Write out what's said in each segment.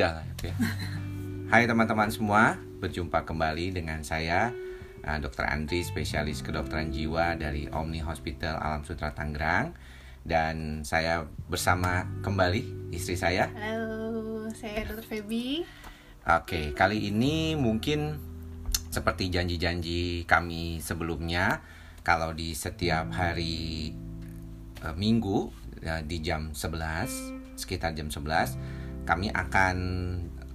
sudah lah ya. Hai teman-teman semua, berjumpa kembali dengan saya uh, Dr. Andri, spesialis kedokteran jiwa dari Omni Hospital Alam Sutra Tangerang dan saya bersama kembali istri saya. Halo, saya Dr. Feby. Oke, kali ini mungkin seperti janji-janji kami sebelumnya, kalau di setiap hari uh, Minggu uh, di jam 11, sekitar jam 11, kami akan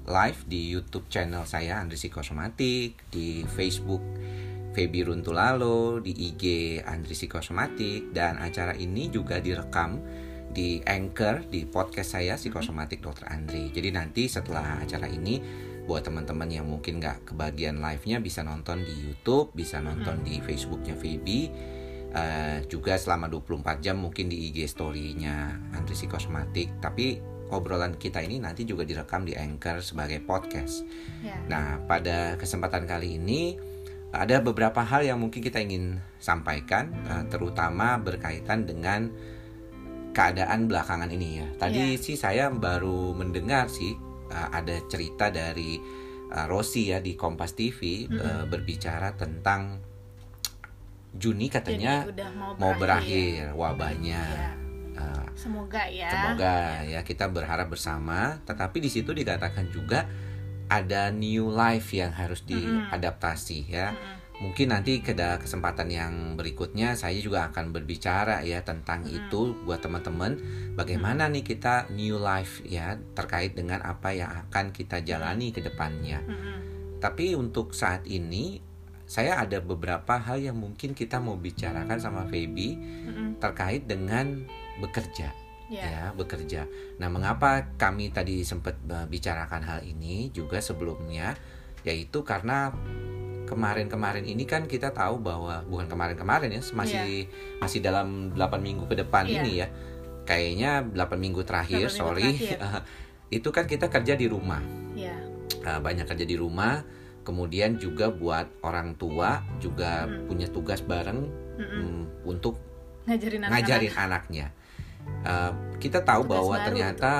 live di YouTube channel saya Andri Psikosomatik, di Facebook Feby Runtulalo, di IG Andri Psikosomatik dan acara ini juga direkam di Anchor di podcast saya Psikosomatik Dr. Andri. Jadi nanti setelah acara ini buat teman-teman yang mungkin nggak kebagian live-nya bisa nonton di YouTube, bisa nonton di Facebooknya Feby. Uh, juga selama 24 jam mungkin di IG story-nya Andri Psikosomatik. Tapi obrolan kita ini nanti juga direkam di Anchor sebagai podcast. Ya. Nah, pada kesempatan kali ini ada beberapa hal yang mungkin kita ingin sampaikan, uh, terutama berkaitan dengan keadaan belakangan ini ya. Tadi Iya. sih saya baru mendengar sih uh, ada cerita dari uh, Rosi ya di Kompas TV uh, berbicara tentang Juni katanya udah mau mau berakhir. berakhir wabahnya. Ya. Uh, Semoga ya. Semoga ya kita berharap bersama. Tetapi di situ dikatakan juga ada new life yang harus diadaptasi ya. Mungkin nanti ke kesempatan yang berikutnya saya juga akan berbicara ya tentang itu buat teman-teman bagaimana nih kita new life ya terkait dengan apa yang akan kita jalani ke depannya. Mm-mm. Tapi untuk saat ini saya ada beberapa hal yang mungkin kita mau bicarakan sama Feby Mm-mm. terkait dengan bekerja Ya. ya bekerja. Nah, mengapa kami tadi sempat bicarakan hal ini juga sebelumnya yaitu karena kemarin-kemarin ini kan kita tahu bahwa bukan kemarin-kemarin ya masih masih dalam 8 minggu ke depan Iya. ini ya. Kayaknya 8 minggu terakhir, 8 minggu sorry. terakhir. itu kan kita kerja di rumah. Ya. Uh, banyak kerja di rumah. Kemudian juga buat orang tua juga Mm. punya tugas bareng mm, untuk Ngajarin anak-anak. ngajarin anaknya. Uh, kita tahu Tugas bahwa baru ternyata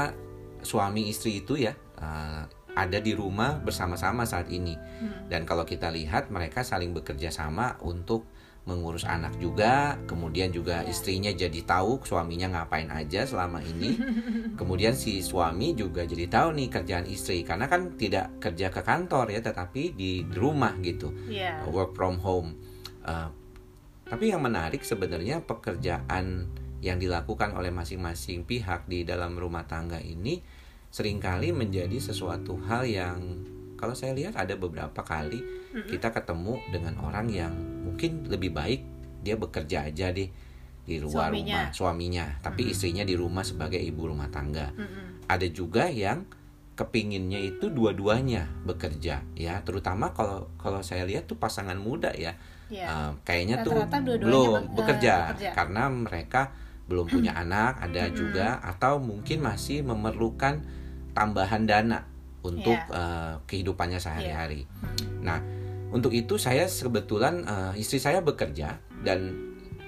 suami istri itu ya uh, ada di rumah bersama-sama saat ini. Hmm. Dan kalau kita lihat mereka saling bekerja sama untuk mengurus anak juga, kemudian juga Ya. istrinya jadi tahu suaminya ngapain aja selama ini. kemudian si suami juga jadi tahu nih kerjaan istri karena kan tidak kerja ke kantor ya, tetapi di rumah gitu Ya. work from home. Uh, tapi yang menarik sebenarnya pekerjaan yang dilakukan oleh masing-masing pihak di dalam rumah tangga ini sering kali menjadi sesuatu hal yang kalau saya lihat ada beberapa kali kita ketemu dengan orang yang mungkin lebih baik dia bekerja aja deh di luar Suaminya. rumah suaminya, tapi istrinya di rumah sebagai ibu rumah tangga Mm-mm. ada juga yang kepinginnya itu dua-duanya bekerja ya terutama kalau kalau saya lihat tuh pasangan muda ya Ya. Uh, kayaknya tuh Rata-rata dua-duanya belum be- eh, bekerja, bekerja. karena mereka belum punya anak ada Mm-mm. juga atau mungkin masih memerlukan tambahan dana untuk Iya. uh, kehidupannya sehari-hari. Hmm. Nah untuk itu saya kebetulan uh, istri saya bekerja dan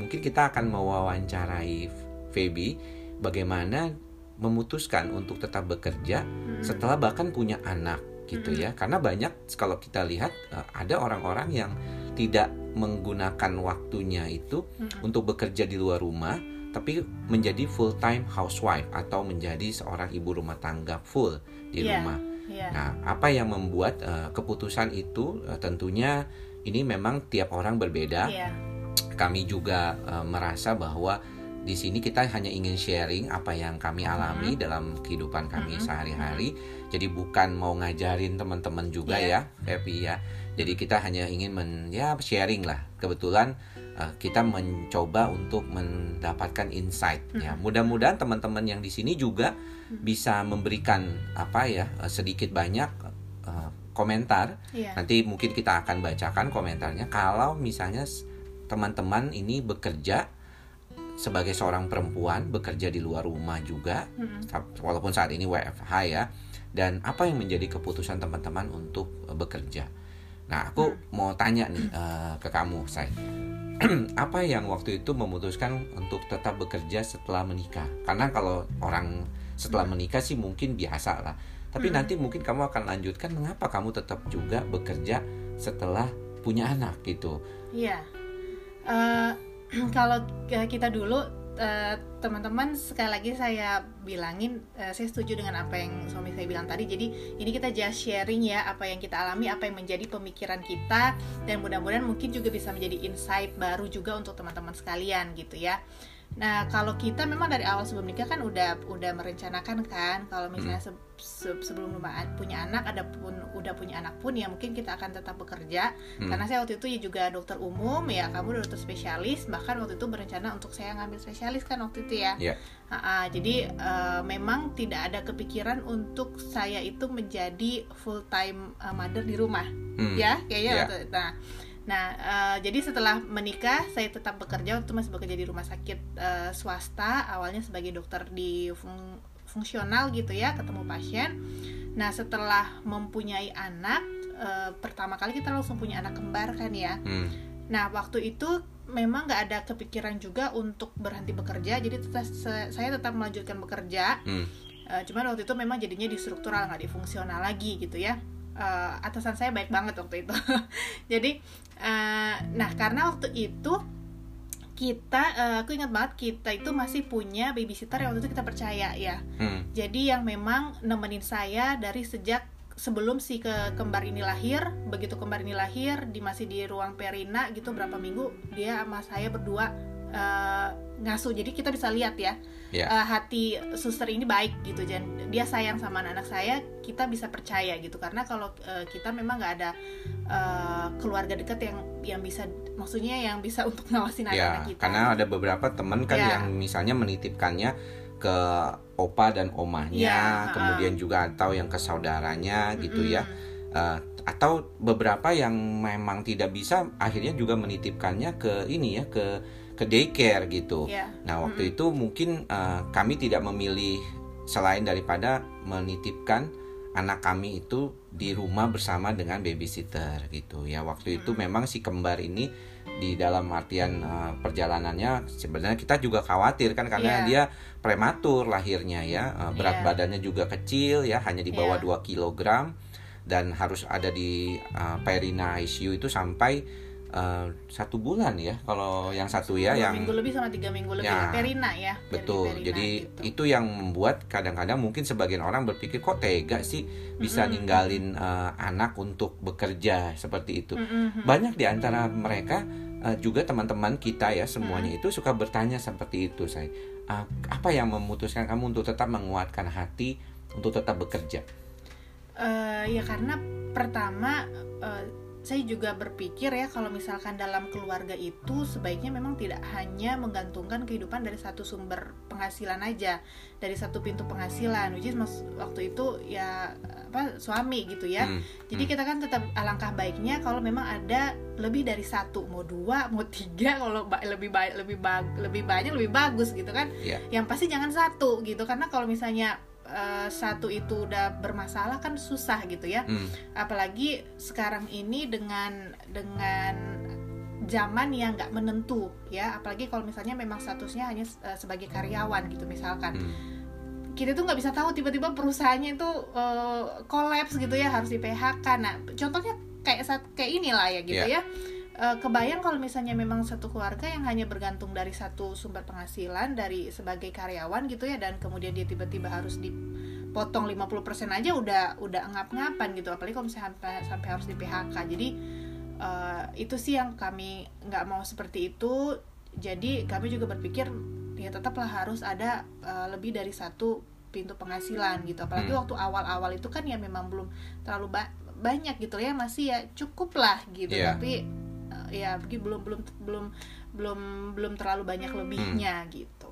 mungkin kita akan mewawancarai Feby bagaimana memutuskan untuk tetap bekerja Mm-mm. setelah bahkan punya anak gitu ya karena banyak kalau kita lihat uh, ada orang-orang yang tidak menggunakan waktunya itu untuk bekerja di luar rumah tapi menjadi full time housewife atau menjadi seorang ibu rumah tangga full di Iya. rumah. Ya. Nah, apa yang membuat uh, keputusan itu uh, tentunya ini memang tiap orang berbeda Ya. kami juga uh, merasa bahwa di sini kita hanya ingin sharing apa yang kami alami dalam kehidupan kami Mhm. sehari-hari. Jadi bukan mau ngajarin teman-teman juga Iya. ya, Happy ya. Jadi kita hanya ingin men ya sharing lah. Kebetulan uh, kita mencoba untuk mendapatkan insight ya. Mudah-mudahan teman-teman yang di sini juga bisa memberikan apa ya uh, sedikit banyak uh, komentar Ya. Nanti mungkin kita akan bacakan komentarnya kalau misalnya teman-teman ini bekerja sebagai seorang perempuan bekerja di luar rumah juga sa- walaupun saat ini WFH ya dan apa yang menjadi keputusan teman-teman untuk eh, bekerja. Nah, aku mau tanya nih eh, ke kamu, Say. apa yang waktu itu memutuskan untuk tetap bekerja setelah menikah? Karena kalau orang setelah menikah sih mungkin biasa lah. Tapi nanti mungkin kamu akan lanjutkan mengapa kamu tetap juga bekerja setelah punya anak gitu. Iya. Eh, kalau kita dulu eh, teman-teman sekali lagi saya bilangin eh, saya setuju dengan apa yang suami saya bilang tadi. Jadi ini kita just sharing ya apa yang kita alami, apa yang menjadi pemikiran kita dan mudah-mudahan mungkin juga bisa menjadi insight baru juga untuk teman-teman sekalian gitu ya. Nah, kalau kita memang dari awal sebelum nikah kan udah udah merencanakan kan kalau misalnya se- se- sebelum punya anak ada pun udah punya anak pun ya mungkin kita akan tetap bekerja Hmm. karena saya waktu itu ya juga dokter umum ya kamu dokter spesialis bahkan waktu itu berencana untuk saya ngambil spesialis kan waktu itu ya Iya. Ha-ha, jadi eh, memang tidak ada kepikiran untuk saya itu menjadi full time mother di rumah Hmm. ya kayaknya Ya. waktu- nah nah eh, jadi setelah menikah saya tetap bekerja waktu itu masih bekerja di rumah sakit eh, swasta awalnya sebagai dokter di fung- fungsional gitu ya ketemu pasien nah setelah mempunyai anak eh, pertama kali kita langsung punya anak kembar kan ya Hmm. Nah, waktu itu memang nggak ada kepikiran juga untuk berhenti bekerja, jadi tetap, saya tetap melanjutkan bekerja. Hmm. Eh, cuman waktu itu memang jadinya di struktural nggak di fungsional lagi gitu ya. Eh, atasan saya baik banget waktu itu. jadi, eh, nah karena waktu itu kita, eh, aku ingat banget kita itu masih punya babysitter yang waktu itu kita percaya ya. Hmm. Jadi yang memang nemenin saya dari sejak sebelum si ke kembar ini lahir, begitu kembar ini lahir, di masih di ruang perina gitu berapa minggu dia sama saya berdua eh, ngasuh. Jadi kita bisa lihat ya Ya. eh, hati suster ini baik gitu dan dia sayang sama anak-anak saya, kita bisa percaya gitu karena kalau eh, kita memang nggak ada eh, keluarga dekat yang yang bisa maksudnya yang bisa untuk ngawasin Ya, anak-anak kita. karena ada beberapa teman kan Ya. yang misalnya menitipkannya ke opa dan omahnya, Ya, kemudian juga atau yang ke saudaranya gitu ya. Mm-mm. Atau beberapa yang memang tidak bisa akhirnya juga menitipkannya ke ini ya ke ke daycare gitu. Ya. Nah waktu itu mungkin eh, kami tidak memilih selain daripada menitipkan anak kami itu di rumah bersama dengan babysitter gitu ya. Waktu itu memang si kembar ini di dalam artian eh, perjalanannya sebenarnya kita juga khawatir kan karena Iya. dia prematur lahirnya ya. Eh, berat Iya. badannya juga kecil ya, hanya di bawah Iya. 2 kg dan harus ada di uh, Perina ICU itu sampai uh, satu bulan ya kalau yang satu ya Dua yang minggu lebih sama tiga minggu lebih Ya. ya. Perina ya betul Perina jadi gitu. itu yang membuat kadang-kadang mungkin sebagian orang berpikir kok tega sih bisa ninggalin uh, anak untuk bekerja seperti itu Mm-mm. banyak di antara mereka uh, juga teman-teman kita ya semuanya itu suka bertanya seperti itu saya Uh, apa yang memutuskan kamu untuk tetap menguatkan hati untuk tetap bekerja Eh, ya karena pertama eh, saya juga berpikir ya kalau misalkan dalam keluarga itu sebaiknya memang tidak hanya menggantungkan kehidupan dari satu sumber penghasilan aja dari satu pintu penghasilan which is mas, waktu itu ya apa suami gitu ya. Hmm, jadi kita kan tetap alangkah baiknya kalau memang ada lebih dari satu mau dua mau tiga kalau ba- lebih baik lebih bag- lebih banyak lebih bagus gitu kan. Iya. yang pasti jangan satu gitu karena kalau misalnya eh, satu itu udah bermasalah kan susah gitu ya. Hmm, apalagi sekarang ini dengan dengan zaman yang nggak menentu ya. Apalagi kalau misalnya memang statusnya hanya eh, sebagai karyawan gitu misalkan. Hmm. kita tuh nggak bisa tahu tiba-tiba perusahaannya itu eh, kolaps gitu ya harus di PHK nah contohnya kayak saat kayak inilah ya gitu Iya. ya Eh, kebayang kalau misalnya memang satu keluarga yang hanya bergantung dari satu sumber penghasilan dari sebagai karyawan gitu ya dan kemudian dia tiba-tiba harus dipotong 50% aja udah udah ngap-ngapan gitu. Apalagi kalau misalnya sampai, sampai harus di PHK jadi eh, itu sih yang kami nggak mau seperti itu. Jadi kami juga berpikir ya tetaplah harus ada eh, lebih dari satu pintu penghasilan gitu. Apalagi Hmm. waktu awal-awal itu kan ya memang belum terlalu ba- banyak gitu ya. Masih ya cukup lah gitu. Iya. tapi ya begini belum belum belum belum belum terlalu banyak lebihnya gitu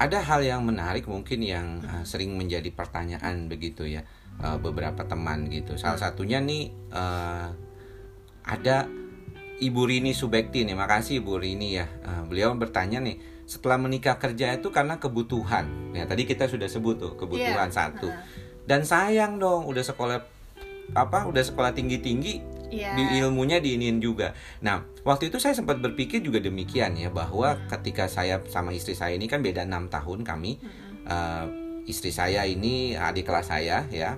ada hal yang menarik mungkin yang uh, sering menjadi pertanyaan begitu ya uh, beberapa teman gitu. Salah satunya nih uh, ada Ibu Rini Subekti nih, makasih Ibu Rini ya. Uh, beliau bertanya nih, setelah menikah kerja itu karena kebutuhan. Ya tadi kita sudah sebut tuh kebutuhan Iya. satu. Dan sayang dong, udah sekolah apa? Udah sekolah tinggi tinggi Iya. di ilmunya diinin juga. Nah, waktu itu saya sempat berpikir juga demikian ya bahwa ketika saya sama istri saya ini kan beda enam tahun kami Mm-mm. eh, istri saya ini adik kelas saya ya.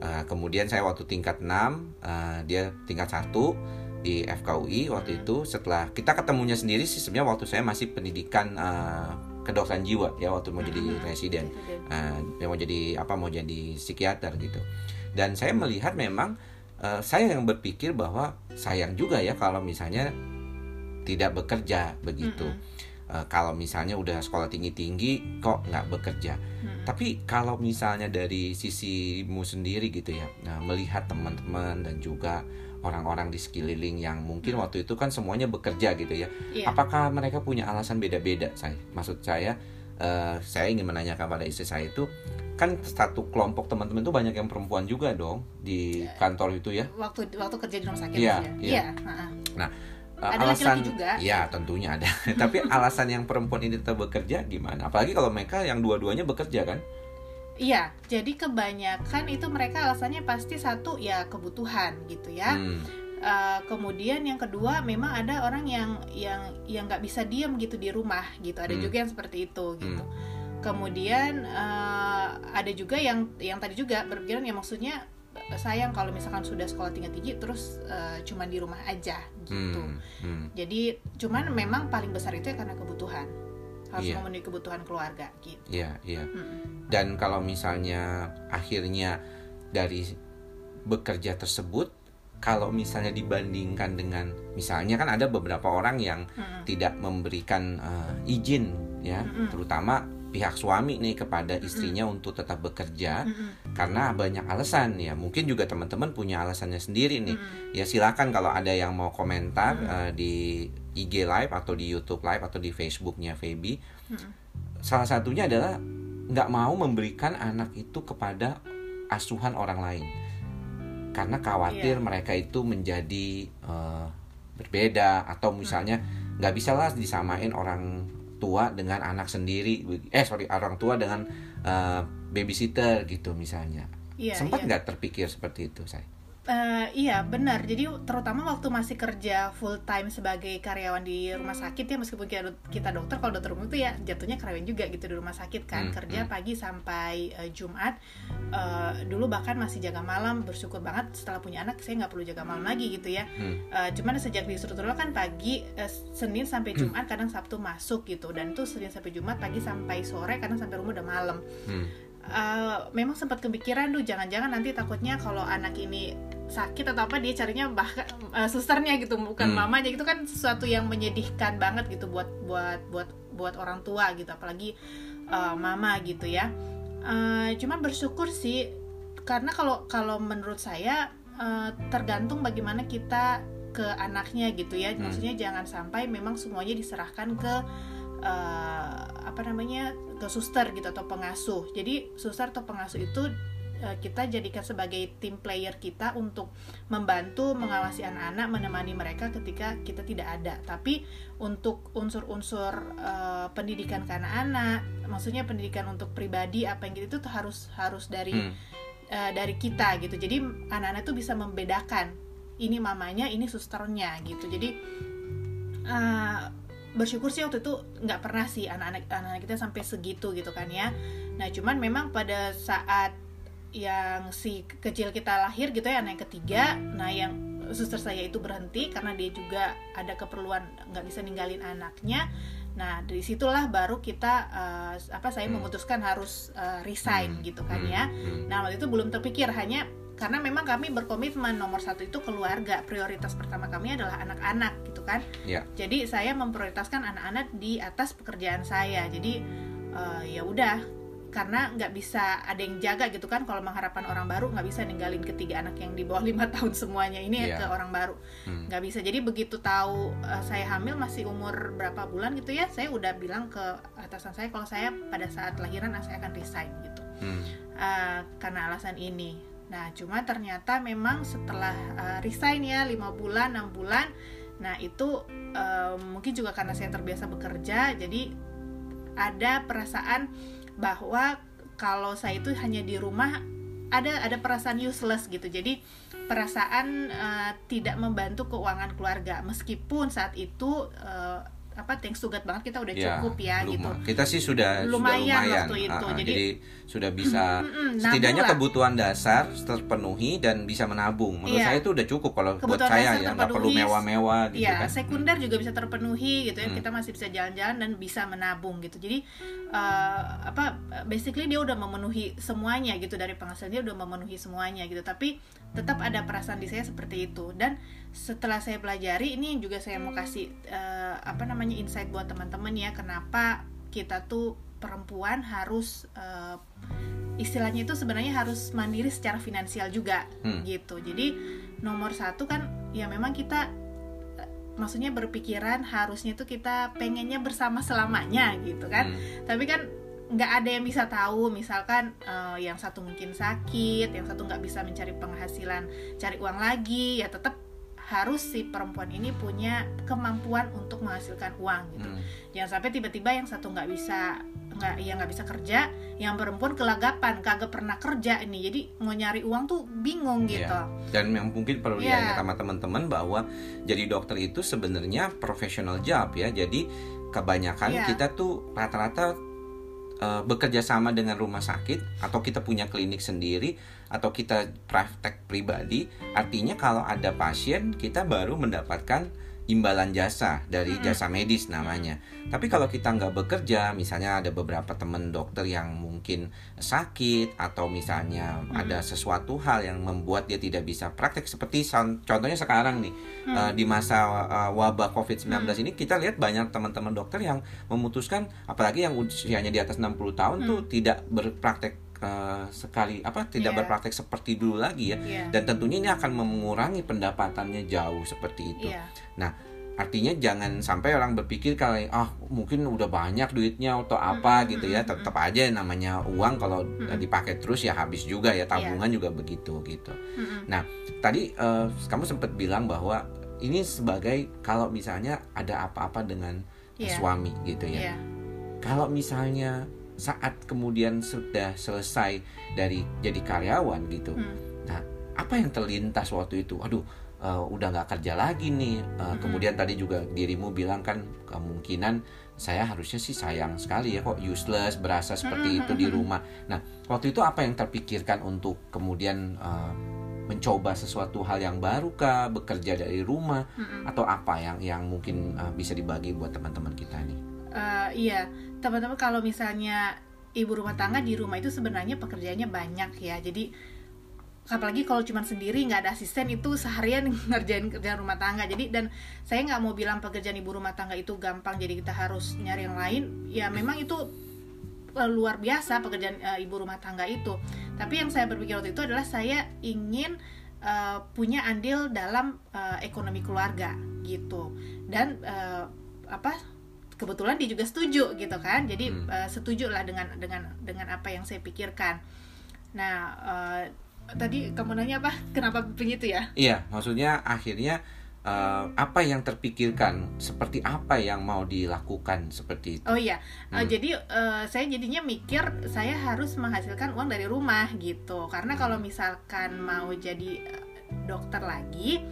Uh, kemudian saya waktu tingkat 6 uh, dia tingkat 1 di FKUI waktu itu setelah kita ketemunya sendiri sih sebenarnya waktu saya masih pendidikan uh, kedokteran jiwa ya waktu mau jadi residen uh, mau jadi apa mau jadi psikiater gitu dan saya melihat memang uh, saya yang berpikir bahwa sayang juga ya kalau misalnya tidak bekerja begitu mm -hmm. Uh, kalau misalnya udah sekolah tinggi-tinggi kok nggak bekerja. Hmm. Tapi kalau misalnya dari sisimu sendiri gitu ya, nah, melihat teman-teman dan juga orang-orang di sekeliling yang mungkin hmm. waktu itu kan semuanya bekerja gitu ya. Yeah. Apakah mereka punya alasan beda-beda? Saya maksud saya uh, saya ingin menanyakan pada istri saya itu kan satu kelompok teman-teman itu banyak yang perempuan juga dong di iya. kantor itu ya. Waktu waktu kerja di rumah sakit Iya. Ya? Iya. Ya. Nah, uh, ada alasan juga. ya tentunya ada. Tapi alasan yang perempuan ini tetap bekerja gimana? Apalagi kalau mereka yang dua-duanya bekerja kan? Iya, jadi kebanyakan itu mereka alasannya pasti satu ya kebutuhan gitu ya. Hmm. Uh, kemudian yang kedua memang ada orang yang yang yang nggak bisa diam gitu di rumah gitu. Ada hmm. juga yang seperti itu gitu. Hmm. Kemudian uh, ada juga yang yang tadi juga berpikiran ya maksudnya sayang kalau misalkan sudah sekolah tinggi tinggi terus uh, cuman di rumah aja gitu. Hmm. Hmm. Jadi cuman memang paling besar itu ya karena kebutuhan harus iya. memenuhi kebutuhan keluarga gitu. Iya, iya. Hmm. Dan kalau misalnya akhirnya dari bekerja tersebut kalau misalnya dibandingkan dengan misalnya kan ada beberapa orang yang hmm. tidak memberikan uh, izin ya, hmm. terutama pihak suami nih kepada istrinya mm untuk tetap bekerja mm karena banyak alasan. Ya mungkin juga teman-teman punya alasannya sendiri nih. Mm ya silakan kalau ada yang mau komentar mm uh, di IG live atau di YouTube live atau di Facebooknya Feby. Mm salah satunya adalah nggak mau memberikan anak itu kepada asuhan orang lain. Karena khawatir yeah. mereka itu menjadi uh, berbeda atau misalnya nggak bisa lah disamain orang tua dengan anak sendiri eh sorry orang tua dengan uh, babysitter gitu misalnya iya, sempat iya. nggak iya. terpikir seperti itu saya Uh, iya benar. Jadi terutama waktu masih kerja full time sebagai karyawan di rumah sakit ya meskipun kita, kita dokter kalau dokter umum itu ya jatuhnya karyawan juga gitu di rumah sakit kan hmm, kerja hmm. pagi sampai uh, Jumat. Uh, dulu bahkan masih jaga malam bersyukur banget setelah punya anak saya nggak perlu jaga malam lagi gitu ya. Hmm. Uh, cuman sejak di struktural kan pagi uh, Senin sampai hmm. Jumat kadang Sabtu masuk gitu dan tuh Senin sampai Jumat pagi sampai sore kadang sampai rumah udah malam. Hmm uh, memang sempat kepikiran tuh jangan-jangan nanti takutnya kalau anak ini sakit atau apa dia carinya bahkan uh, susternya gitu bukan hmm. mamanya itu kan sesuatu yang menyedihkan banget gitu buat buat buat buat orang tua gitu apalagi uh, mama gitu ya uh, cuman bersyukur sih karena kalau kalau menurut saya uh, tergantung bagaimana kita ke anaknya gitu ya hmm. maksudnya jangan sampai memang semuanya diserahkan ke uh, apa namanya ke suster gitu atau pengasuh. Jadi suster atau pengasuh itu uh, kita jadikan sebagai tim player kita untuk membantu mengawasi anak-anak menemani mereka ketika kita tidak ada. Tapi untuk unsur-unsur uh, pendidikan ke anak-anak maksudnya pendidikan untuk pribadi apa yang gitu itu harus harus dari hmm. uh, dari kita gitu. Jadi anak-anak tuh bisa membedakan ini mamanya ini susternya gitu. Jadi uh, bersyukur sih waktu itu nggak pernah sih anak-anak anak kita sampai segitu gitu kan ya nah cuman memang pada saat yang si kecil kita lahir gitu ya anak yang ketiga nah yang suster saya itu berhenti karena dia juga ada keperluan nggak bisa ninggalin anaknya nah dari situlah baru kita uh, apa saya hmm. memutuskan harus uh, resign hmm. gitu kan ya hmm. nah waktu itu belum terpikir hanya karena memang kami berkomitmen nomor satu itu keluarga prioritas pertama kami adalah anak-anak gitu kan yeah. jadi saya memprioritaskan anak-anak di atas pekerjaan saya jadi uh, ya udah karena nggak bisa ada yang jaga gitu kan kalau mengharapkan orang baru nggak bisa ninggalin ketiga anak yang di bawah lima tahun semuanya ini yeah. ke orang baru hmm. nggak hmm. bisa jadi begitu tahu uh, saya hamil masih umur berapa bulan gitu ya saya udah bilang ke atasan saya kalau saya pada saat lahiran saya akan resign gitu hmm. uh, karena alasan ini Nah, cuma ternyata memang setelah uh, resign ya 5 bulan, 6 bulan, nah itu uh, mungkin juga karena saya terbiasa bekerja, jadi ada perasaan bahwa kalau saya itu hanya di rumah ada ada perasaan useless gitu. Jadi perasaan uh, tidak membantu keuangan keluarga meskipun saat itu uh, apa thanks to God banget kita udah Ya, cukup ya luma- gitu Kita sih sudah sudah Lumayan lumayan. waktu itu, ah, jadi- jadi sudah bisa setidaknya lah. kebutuhan dasar terpenuhi dan bisa menabung. Menurut Iya. saya itu udah cukup kalau buat Kebutuhan saya dasar ya nggak perlu mewah-mewah gitu Iya, kan. sekunder juga bisa terpenuhi gitu ya. Hmm. Kita masih bisa jalan-jalan dan bisa menabung gitu. Jadi eh, apa basically dia udah memenuhi semuanya gitu dari penghasilan dia udah memenuhi semuanya gitu. Tapi tetap ada perasaan di saya seperti itu. Dan setelah saya pelajari ini juga saya mau kasih eh, apa namanya insight buat teman-teman ya kenapa kita tuh perempuan harus eh, istilahnya itu sebenarnya harus mandiri secara finansial juga Hmm. gitu. Jadi nomor satu kan ya memang kita eh, maksudnya berpikiran harusnya tuh kita pengennya bersama selamanya gitu kan. Hmm. Tapi kan nggak ada yang bisa tahu misalkan eh, yang satu mungkin sakit, yang satu nggak bisa mencari penghasilan, cari uang lagi ya tetap harus si perempuan ini punya kemampuan untuk menghasilkan uang gitu Hmm. jangan sampai tiba-tiba yang satu nggak bisa nggak ya nggak bisa kerja yang perempuan kelagapan kagak pernah kerja ini jadi mau nyari uang tuh bingung gitu Iya. Dan yang mungkin perlu Iya. diingat sama teman-teman bahwa jadi dokter itu sebenarnya professional job ya. Jadi kebanyakan Iya. kita tuh rata-rata eh, bekerja sama dengan rumah sakit atau kita punya klinik sendiri atau kita praktek pribadi. Artinya kalau ada pasien kita baru mendapatkan imbalan jasa dari Mm-mm. jasa medis namanya. Tapi kalau kita nggak bekerja, misalnya ada beberapa teman dokter yang mungkin sakit atau misalnya Hmm. ada sesuatu hal yang membuat dia tidak bisa praktek seperti contohnya sekarang nih Hmm. eh, di masa eh, wabah COVID-19 Hmm. ini kita lihat banyak teman-teman dokter yang memutuskan apalagi yang usianya di atas 60 tahun tuh Hmm. tidak berpraktek eh, sekali apa tidak Iya. berpraktek seperti dulu lagi ya. Iya. Dan tentunya ini akan mengurangi pendapatannya jauh seperti itu. Iya. Artinya jangan sampai orang berpikir kalau ah mungkin udah banyak duitnya atau apa Mm, gitu ya. Tetap aja namanya uang kalau Mm. dipakai terus ya habis juga ya. Tabungan juga begitu gitu. Mm-mm. Tadi eh, kamu sempat bilang bahwa ini sebagai kalau misalnya ada apa-apa dengan Iya. suami gitu ya. Iya. Kalau misalnya saat kemudian sudah selesai dari jadi karyawan gitu, Hmm. apa yang terlintas waktu itu? Aduh, eh, udah nggak kerja lagi nih. Eh, Mm-mm. Kemudian tadi juga dirimu bilang kan kemungkinan saya harusnya sih sayang sekali ya kok useless berasa seperti itu di Mm-mm. rumah. Nah, waktu itu apa yang terpikirkan untuk kemudian eh, mencoba sesuatu hal yang baru kah, bekerja dari rumah Mm-mm. atau apa yang yang mungkin eh, bisa dibagi buat teman-teman kita nih? Eh, iya. Teman-teman kalau misalnya ibu rumah tangga di rumah itu sebenarnya pekerjaannya banyak ya. Jadi apalagi kalau cuma sendiri nggak ada asisten itu seharian ngerjain kerjaan rumah tangga. Jadi dan saya nggak mau bilang pekerjaan ibu rumah tangga itu gampang jadi kita harus nyari yang lain. Ya memang itu eh, luar biasa pekerjaan eh, ibu rumah tangga itu. Tapi yang saya berpikir waktu itu adalah saya ingin eh, punya andil dalam eh, ekonomi keluarga gitu. Dan eh, apa kebetulan dia juga setuju gitu kan jadi Hmm. eh, setuju lah dengan dengan dengan apa yang saya pikirkan nah eh, tadi kamu nanya apa kenapa begitu ya Iya, maksudnya akhirnya eh, apa yang terpikirkan, seperti apa yang mau dilakukan seperti itu. Oh iya, Hmm. jadi eh, saya jadinya mikir saya harus menghasilkan uang dari rumah gitu. Karena kalau misalkan mau jadi dokter lagi,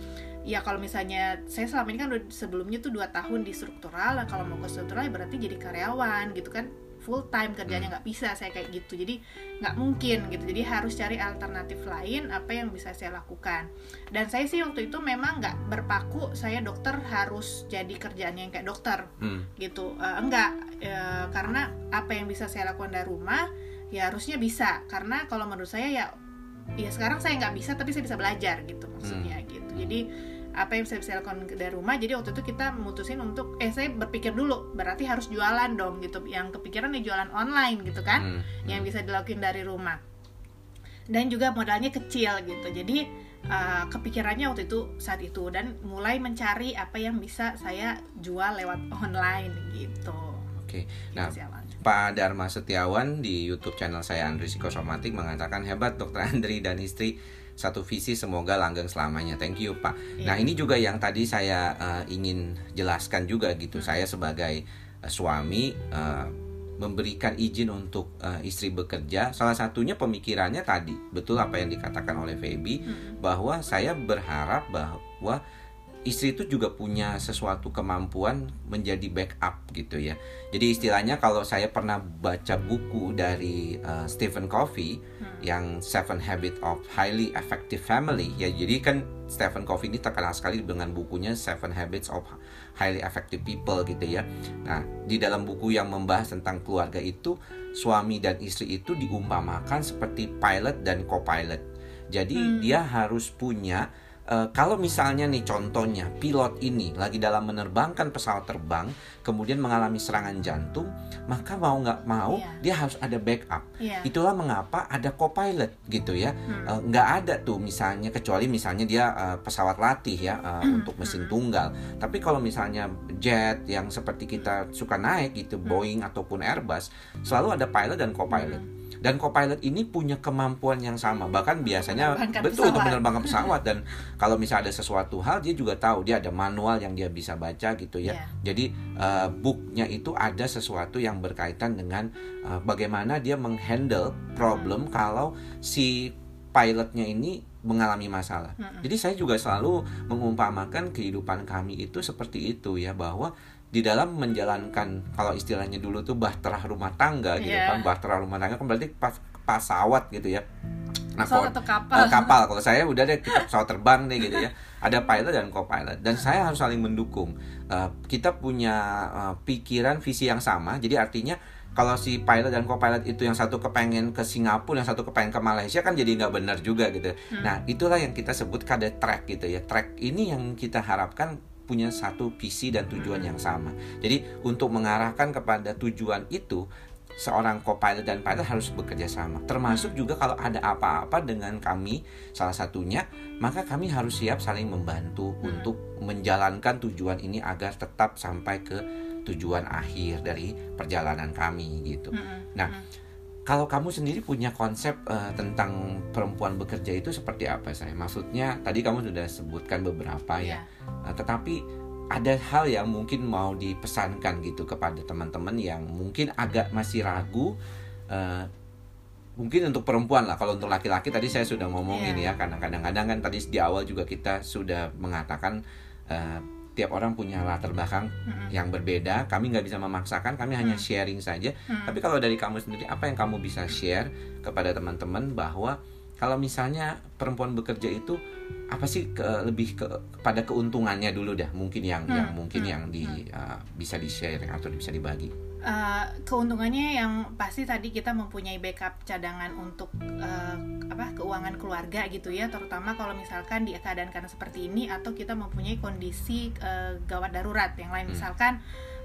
ya kalau misalnya saya selama ini kan udah sebelumnya tuh dua tahun di struktural, kalau mau ke struktural ya berarti jadi karyawan gitu kan. Full time kerjanya nggak bisa saya kayak gitu. Jadi nggak mungkin gitu. Jadi harus cari alternatif lain apa yang bisa saya lakukan. Dan saya sih waktu itu memang nggak berpaku saya dokter harus jadi kerjaannya yang kayak dokter Hmm, gitu. Eh, enggak. Eh, karena apa yang bisa saya lakukan dari rumah ya harusnya bisa. Karena kalau menurut saya ya ya sekarang saya nggak bisa tapi saya bisa belajar gitu maksudnya gitu. Jadi apa yang saya bisa lakukan dari rumah. Jadi waktu itu kita memutusin untuk eh saya berpikir dulu berarti harus jualan dong gitu. Yang kepikiran ya jualan online gitu kan hmm, yang hmm. bisa dilakukan dari rumah. Dan juga modalnya kecil gitu. Jadi uh, kepikirannya waktu itu saat itu. Dan mulai mencari apa yang bisa saya jual lewat online gitu. Oke, Gitu nah. Pak Dharma Setiawan di YouTube channel saya Andri Psikosomatik mengatakan hebat Dokter Andri dan istri satu visi semoga langgeng selamanya. Thank you Pak. Iya. Nah ini juga yang tadi saya eh, ingin jelaskan juga gitu. Hmm. Saya sebagai eh, suami eh, memberikan izin untuk eh, istri bekerja. Salah satunya pemikirannya tadi betul apa yang dikatakan oleh Feby Mm-mm. bahwa saya berharap bahwa istri itu juga punya sesuatu kemampuan menjadi backup gitu ya. Jadi istilahnya kalau saya pernah baca buku dari uh, Stephen Covey hmm. yang Seven Habits of Highly Effective Family ya. Jadi kan Stephen Covey ini terkenal sekali dengan bukunya Seven Habits of Highly Effective People gitu ya. Nah, di dalam buku yang membahas tentang keluarga itu suami dan istri itu diumpamakan seperti pilot dan co-pilot. Jadi hmm. dia harus punya uh, kalau misalnya nih contohnya pilot ini lagi dalam menerbangkan pesawat terbang kemudian mengalami serangan jantung maka mau nggak mau yeah. dia harus ada backup yeah. itulah mengapa ada co-pilot gitu ya hmm. uh, nggak ada tuh misalnya kecuali misalnya dia uh, pesawat latih ya uh, hmm. untuk mesin hmm. tunggal tapi kalau misalnya jet yang seperti kita suka naik gitu hmm. Boeing ataupun Airbus selalu ada pilot dan co-pilot hmm dan Copilot ini punya kemampuan yang sama bahkan biasanya betul pesawat. untuk menerbangkan pesawat dan kalau misalnya ada sesuatu hal dia juga tahu dia ada manual yang dia bisa baca gitu ya yeah. jadi uh, booknya itu ada sesuatu yang berkaitan dengan uh, bagaimana dia menghandle problem hmm. kalau si pilotnya ini mengalami masalah. -hmm. Jadi saya juga selalu mengumpamakan kehidupan kami itu seperti itu ya bahwa di dalam menjalankan kalau istilahnya dulu tuh bahtera rumah tangga gitu yeah. kan bahtera rumah tangga kan berarti pas pesawat gitu ya nah kalau kapal uh, kapal kalau saya udah deh kita pesawat terbang deh gitu ya ada pilot dan co-pilot dan saya harus saling mendukung uh, kita punya uh, pikiran visi yang sama jadi artinya kalau si pilot dan co-pilot itu yang satu kepengen ke Singapura, yang satu kepengen ke Malaysia kan jadi nggak benar juga gitu. Hmm. Nah itulah yang kita sebut kada track gitu ya. Track ini yang kita harapkan punya satu visi dan tujuan yang sama. Jadi untuk mengarahkan kepada tujuan itu seorang co-pilot dan pilot harus bekerja sama. Termasuk juga kalau ada apa-apa dengan kami salah satunya, maka kami harus siap saling membantu hmm. untuk menjalankan tujuan ini agar tetap sampai ke tujuan akhir dari perjalanan kami gitu. Hmm. Nah, hmm kalau kamu sendiri punya konsep uh, tentang perempuan bekerja itu seperti apa saya? Maksudnya tadi kamu sudah sebutkan beberapa ya, uh, tetapi ada hal yang mungkin mau dipesankan gitu kepada teman-teman yang mungkin agak masih ragu. Uh, mungkin untuk perempuan lah, kalau untuk laki-laki tadi saya sudah ngomongin yeah. ya, karena kadang-kadang kan tadi di awal juga kita sudah mengatakan. Uh, tiap orang punya latar belakang hmm. yang berbeda. Kami nggak bisa memaksakan, kami hanya sharing saja. Hmm. Tapi kalau dari kamu sendiri, apa yang kamu bisa share kepada teman-teman bahwa kalau misalnya perempuan bekerja itu apa sih ke, lebih ke pada keuntungannya dulu dah mungkin yang hmm. yang mungkin hmm. yang di uh, bisa di share atau bisa dibagi. Uh, keuntungannya yang pasti tadi kita mempunyai backup cadangan untuk uh, apa keuangan keluarga gitu ya. Terutama kalau misalkan di keadaan karena seperti ini atau kita mempunyai kondisi uh, gawat darurat. Yang lain hmm. misalkan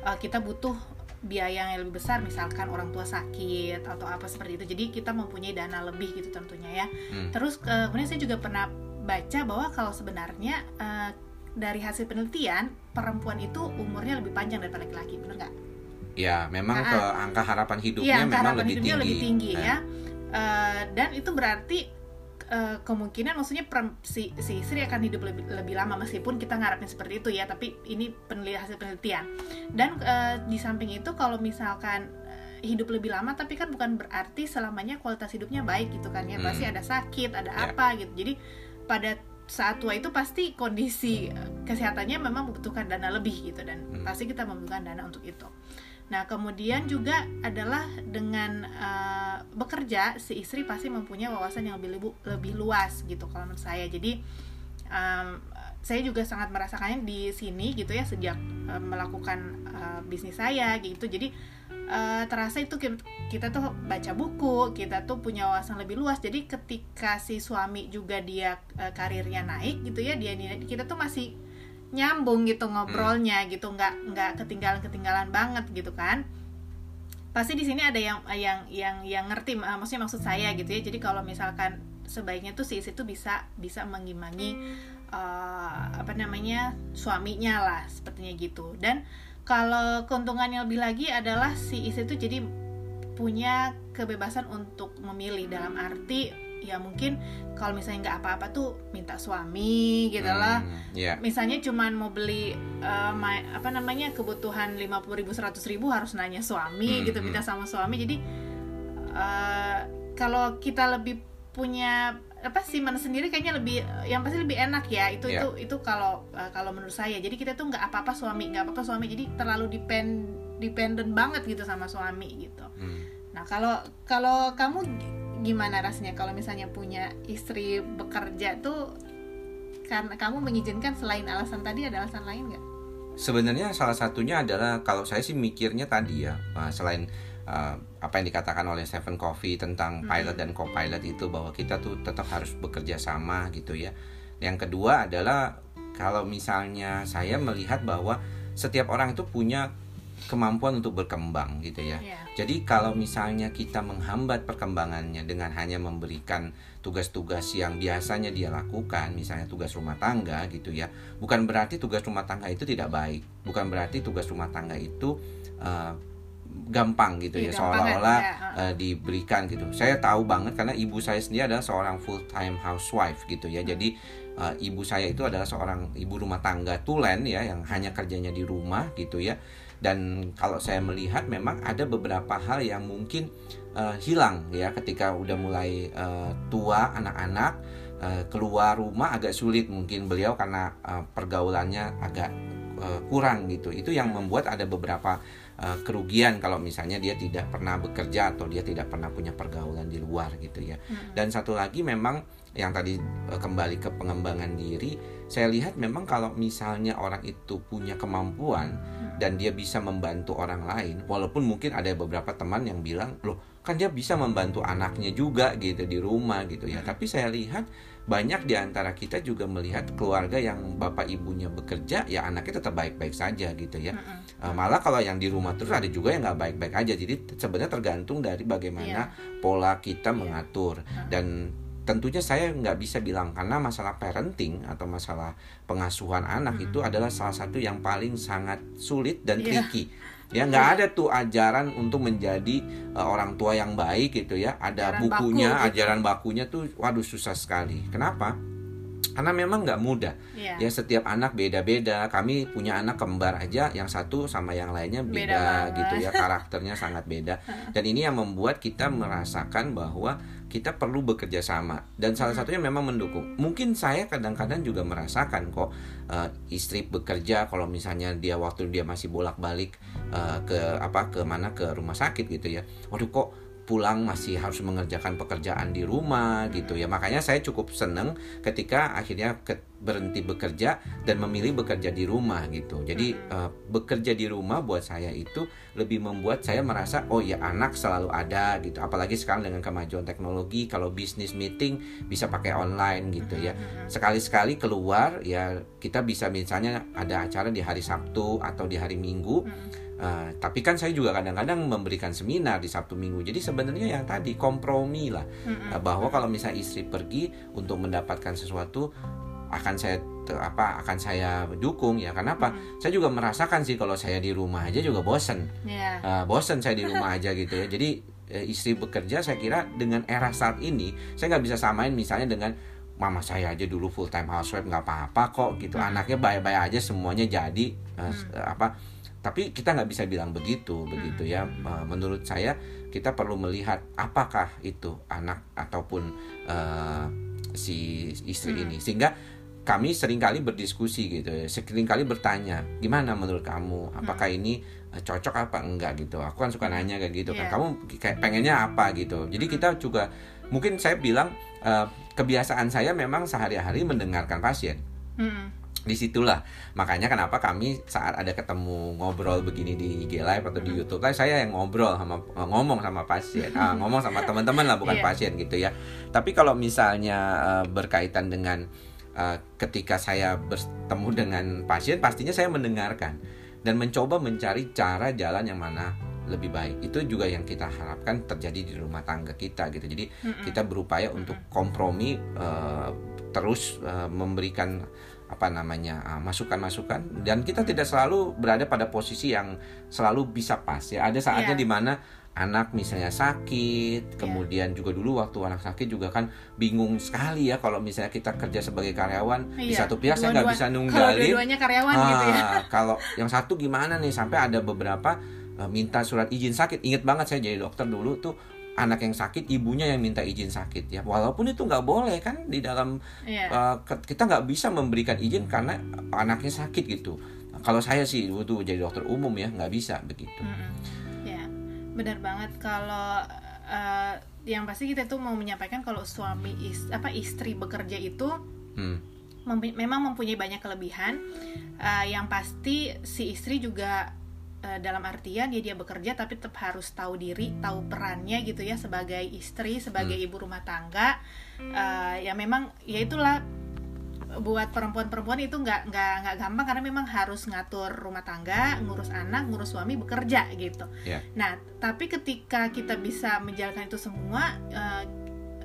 uh, kita butuh biaya yang lebih besar misalkan orang tua sakit atau apa seperti itu. Jadi kita mempunyai dana lebih gitu tentunya ya. Hmm. terus uh, kemudian saya juga pernah baca bahwa kalau sebenarnya uh, dari hasil penelitian perempuan itu umurnya lebih panjang daripada laki-laki. Benar nggak Ya, memang nah, ke angka harapan hidupnya ya, memang harapan lebih tinggi. lebih tinggi nah. ya. Uh, dan itu berarti uh, kemungkinan maksudnya si, si istri akan hidup lebih lebih lama meskipun kita ngarapin seperti itu ya, tapi ini penelitian hasil penelitian. Dan uh, di samping itu kalau misalkan hidup lebih lama tapi kan bukan berarti selamanya kualitas hidupnya baik gitu kan ya. Hmm. Pasti ada sakit, ada yeah. apa gitu. Jadi pada saat tua itu pasti kondisi kesehatannya memang membutuhkan dana lebih gitu dan hmm. pasti kita membutuhkan dana untuk itu. Nah, kemudian juga adalah dengan uh, bekerja si istri pasti mempunyai wawasan yang lebih lebih luas gitu kalau menurut saya. Jadi um, saya juga sangat merasakannya di sini gitu ya sejak uh, melakukan uh, bisnis saya gitu. Jadi uh, terasa itu kita, kita tuh baca buku, kita tuh punya wawasan lebih luas. Jadi ketika si suami juga dia uh, karirnya naik gitu ya, dia kita tuh masih nyambung gitu ngobrolnya hmm. gitu nggak nggak ketinggalan ketinggalan banget gitu kan. Pasti di sini ada yang yang yang yang ngerti maksudnya maksud saya gitu ya. Jadi kalau misalkan sebaiknya tuh si istri tuh bisa bisa mengimbangi uh, apa namanya suaminya lah sepertinya gitu. Dan kalau keuntungannya lebih lagi adalah si istri tuh jadi punya kebebasan untuk memilih dalam arti ya mungkin kalau misalnya nggak apa-apa tuh minta suami gitu hmm, lah yeah. misalnya cuman mau beli uh, my, apa namanya kebutuhan lima puluh ribu seratus ribu harus nanya suami hmm, gitu hmm. minta sama suami jadi uh, kalau kita lebih punya apa simpan sendiri kayaknya lebih yang pasti lebih enak ya itu Iya. itu itu kalau uh, kalau menurut saya jadi kita tuh nggak apa-apa suami nggak apa-apa suami jadi terlalu depend dependent banget gitu sama suami gitu Hmm. nah kalau kalau kamu gimana rasanya kalau misalnya punya istri bekerja tuh karena kamu mengizinkan selain alasan tadi ada alasan lain nggak Sebenarnya salah satunya adalah kalau saya sih mikirnya tadi ya uh, selain uh, apa yang dikatakan oleh Stephen Covey tentang Hmm. pilot dan co-pilot itu bahwa kita tuh tetap harus bekerja sama gitu ya. Yang kedua adalah kalau misalnya saya melihat bahwa setiap orang itu punya kemampuan untuk berkembang gitu ya. Iya. Jadi kalau misalnya kita menghambat perkembangannya dengan hanya memberikan tugas-tugas yang biasanya dia lakukan, misalnya tugas rumah tangga gitu ya, bukan berarti tugas rumah tangga itu tidak baik, bukan berarti tugas rumah tangga itu eh, gampang gitu Iya, ya, gampang seolah-olah ya, uh. diberikan gitu. Saya tahu banget karena ibu saya sendiri adalah seorang full time housewife gitu ya, jadi eh, ibu saya itu adalah seorang ibu rumah tangga tulen ya, yang hanya kerjanya di rumah gitu ya dan kalau saya melihat memang ada beberapa hal yang mungkin eh, hilang ya ketika udah mulai eh, tua anak-anak eh, keluar rumah agak sulit mungkin beliau karena eh, pergaulannya agak eh, kurang gitu. Itu yang membuat ada beberapa eh, kerugian kalau misalnya dia tidak pernah bekerja atau dia tidak pernah punya pergaulan di luar gitu ya. Dan satu lagi memang yang tadi kembali ke pengembangan diri saya lihat memang kalau misalnya orang itu punya kemampuan dan dia bisa membantu orang lain walaupun mungkin ada beberapa teman yang bilang loh kan dia bisa membantu anaknya juga gitu di rumah gitu ya. Tapi saya lihat banyak di antara kita juga melihat keluarga yang bapak ibunya bekerja ya anaknya tetap baik-baik saja gitu ya. Mm-mm. Eh, malah kalau yang di rumah terus ada juga yang nggak baik-baik aja. Jadi sebenarnya tergantung dari bagaimana pola kita mengatur. Dan tentunya saya nggak bisa bilang karena masalah parenting atau masalah pengasuhan anak itu adalah salah satu yang paling sangat sulit dan Iya. tricky. Ya nggak ada tuh ajaran untuk menjadi eh, orang tua yang baik gitu ya. Ada Ajaran bukunya baku gitu. ajaran bakunya tuh waduh susah sekali. Kenapa? Karena memang nggak mudah. Iya. ya setiap anak beda-beda. Kami punya anak kembar aja yang satu sama yang lainnya Beda beda, banget. gitu ya. karakternya sangat beda. Dan ini yang membuat kita merasakan bahwa kita perlu bekerja sama. Dan salah satunya memang mendukung. Mungkin saya kadang-kadang juga merasakan kok eh, istri bekerja kalau misalnya dia waktu dia masih bolak-balik eh, ke apa ke mana ke rumah sakit gitu ya. Waduh kok pulang masih harus mengerjakan pekerjaan di rumah gitu ya. Makanya saya cukup seneng ketika akhirnya ke- berhenti bekerja dan memilih bekerja di rumah gitu. Jadi eh, bekerja di rumah buat saya itu lebih membuat saya merasa oh ya anak selalu ada gitu. Apalagi sekarang dengan kemajuan teknologi kalau bisnis meeting bisa pakai online gitu ya. Sekali-sekali keluar ya kita bisa misalnya ada acara di hari Sabtu atau di hari Minggu Uh, tapi kan saya juga kadang-kadang memberikan seminar di Sabtu Minggu. Jadi sebenarnya yang tadi kompromi lah Uh, bahwa kalau misalnya istri pergi untuk mendapatkan sesuatu akan saya apa akan saya dukung ya. Kenapa? Saya juga merasakan sih kalau saya di rumah aja juga bosen. Iya. Uh, bosen saya di rumah aja gitu ya. Jadi eh, istri bekerja saya kira dengan era saat ini saya nggak bisa samain misalnya dengan mama saya aja dulu full time housewife nggak apa-apa kok gitu anaknya baik-baik aja semuanya jadi eh, apa tapi kita nggak bisa bilang begitu begitu ya Eh, menurut saya kita perlu melihat apakah itu anak ataupun eh, si istri ini sehingga kami sering kali berdiskusi gitu ya sering kali bertanya gimana menurut kamu? Apakah ini eh, cocok apa enggak? gitu. Aku kan suka nanya kayak gitu kan Iya. kamu kayak pengennya apa? gitu. Jadi kita juga mungkin saya bilang eh, kebiasaan saya memang sehari-hari mendengarkan pasien. Mm-mm. di situlah makanya kenapa kami saat ada ketemu ngobrol begini di IG Live atau di YouTube Live saya yang ngobrol sama ngomong sama pasien. Ah, ngomong sama teman-teman lah bukan Iya. pasien gitu ya. Tapi kalau misalnya eh, berkaitan dengan eh, ketika saya bertemu dengan pasien pastinya saya mendengarkan dan mencoba mencari cara jalan yang mana lebih baik. Itu juga yang kita harapkan terjadi di rumah tangga kita gitu. Jadi kita berupaya untuk kompromi eh, terus eh, memberikan apa namanya masukan-masukan. Dan kita tidak selalu berada pada posisi yang selalu bisa pas ya. Ada saatnya Iya. di mana anak misalnya sakit kemudian juga dulu waktu anak sakit juga kan bingung sekali ya kalau misalnya kita kerja sebagai karyawan di Iya. satu pihak saya nggak bisa Kalau nunggalin dua-duanya karyawan gitu ya. Ah, kalau yang satu gimana nih sampai ada beberapa eh, minta surat izin sakit. Ingat banget saya jadi dokter dulu tuh anak yang sakit ibunya yang minta izin sakit ya walaupun itu nggak boleh kan di dalam Iya. uh, kita nggak bisa memberikan izin karena anaknya sakit gitu kalau saya sih waktu jadi dokter umum ya nggak bisa begitu Mm-mm. Ya, benar banget kalau eh, yang pasti kita tuh mau menyampaikan kalau suami is, apa istri bekerja itu Hmm. mempu- memang mempunyai banyak kelebihan. Eh, yang pasti si istri juga eh, dalam artian ya dia bekerja tapi tetap harus tahu diri, tahu perannya gitu ya sebagai istri, sebagai ibu rumah tangga. Eh, ya memang ya itulah buat perempuan-perempuan itu nggak nggak nggak gampang karena memang harus ngatur rumah tangga, ngurus anak, ngurus suami, bekerja gitu. Ya. Nah, tapi ketika kita bisa menjalankan itu semua, eh,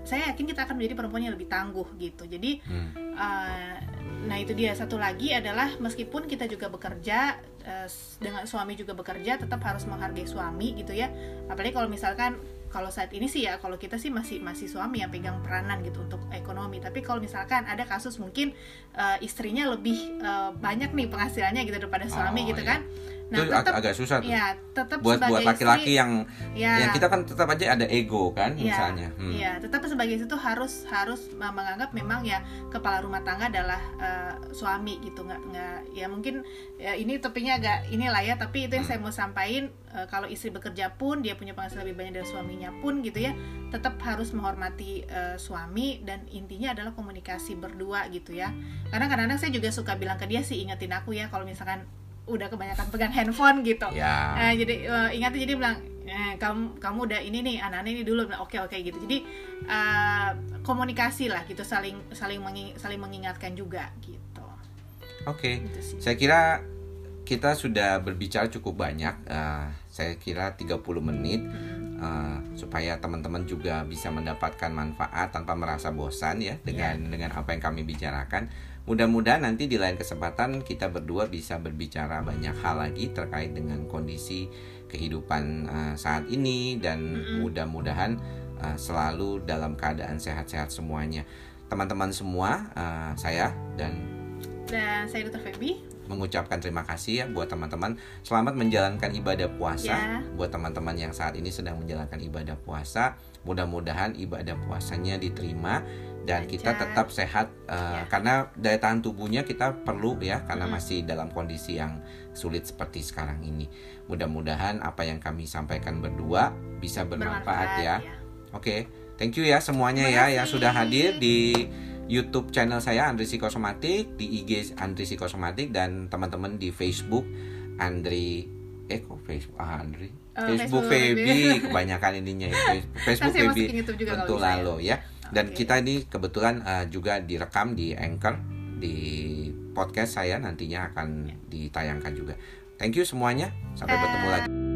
saya yakin kita akan menjadi perempuan yang lebih tangguh gitu. Jadi, Hmm. eh, nah itu dia satu lagi adalah meskipun kita juga bekerja s- dengan suami juga bekerja, tetap harus menghargai suami gitu ya. Apalagi kalau misalkan kalau saat ini sih ya kalau kita sih masih masih suami yang pegang peranan gitu untuk ekonomi tapi kalau misalkan ada kasus mungkin eh, istrinya lebih eh, banyak nih penghasilannya gitu daripada suami Oh, gitu iya. kan nah itu ag- tetap agak susah tuh. ya tetap buat buat laki-laki yang ya. yang kita kan tetap aja ada ego kan Iya, misalnya. Hmm. Iya, tetap sebagai itu harus harus menganggap memang ya kepala rumah tangga adalah eh, suami gitu. Nggak nggak ya mungkin ya, ini topiknya agak inilah ya tapi itu yang Hmm. saya mau sampaikan eh, kalau istri bekerja pun dia punya penghasilan lebih banyak dari suaminya pun gitu ya tetap harus menghormati eh, suami dan intinya adalah komunikasi berdua gitu ya. Karena kadang-kadang saya juga suka bilang ke dia sih ingetin aku ya kalau misalkan udah kebanyakan pegang handphone gitu. Ya. Eh, jadi eh, ingatnya jadi bilang eh, kamu kamu udah ini nih anak-anak ini dulu. Oke oke gitu. Jadi eh, komunikasi lah gitu saling saling mengi- saling mengingatkan juga gitu. Oke. Gitu sih. Saya kira kita sudah berbicara cukup banyak. eh, saya kira 30 menit eh, supaya teman-teman juga bisa mendapatkan manfaat tanpa merasa bosan ya dengan dengan apa yang kami bicarakan. Mudah-mudahan nanti di lain kesempatan kita berdua bisa berbicara banyak hal lagi terkait dengan kondisi kehidupan eh, saat ini dan mudah-mudahan eh, selalu dalam keadaan sehat-sehat semuanya. Teman-teman semua, eh, saya dan dan saya Dr. Feby mengucapkan terima kasih ya buat teman-teman. Selamat menjalankan ibadah puasa Ya. buat teman-teman yang saat ini sedang menjalankan ibadah puasa. Mudah-mudahan ibadah puasanya diterima dan kita tetap sehat uh, Ya. karena daya tahan tubuhnya kita perlu ya karena Mm. masih dalam kondisi yang sulit seperti sekarang ini. Mudah-mudahan apa yang kami sampaikan berdua bisa bermanfaat, ya. Oke, thank you ya semuanya ya yang sudah hadir di YouTube channel saya Andri Psikosomatik, di IG Andri Psikosomatik dan teman-teman di Facebook Andri eh kok Facebook ah, Andri Oh, Facebook Facebook Feby kebanyakan ininya ya Facebook- Feby bisa ya. lalu ya dan Oke. kita ini kebetulan uh, juga direkam di Anchor di podcast saya nantinya akan Ya. ditayangkan juga. Thank you semuanya. Sampai bertemu lagi.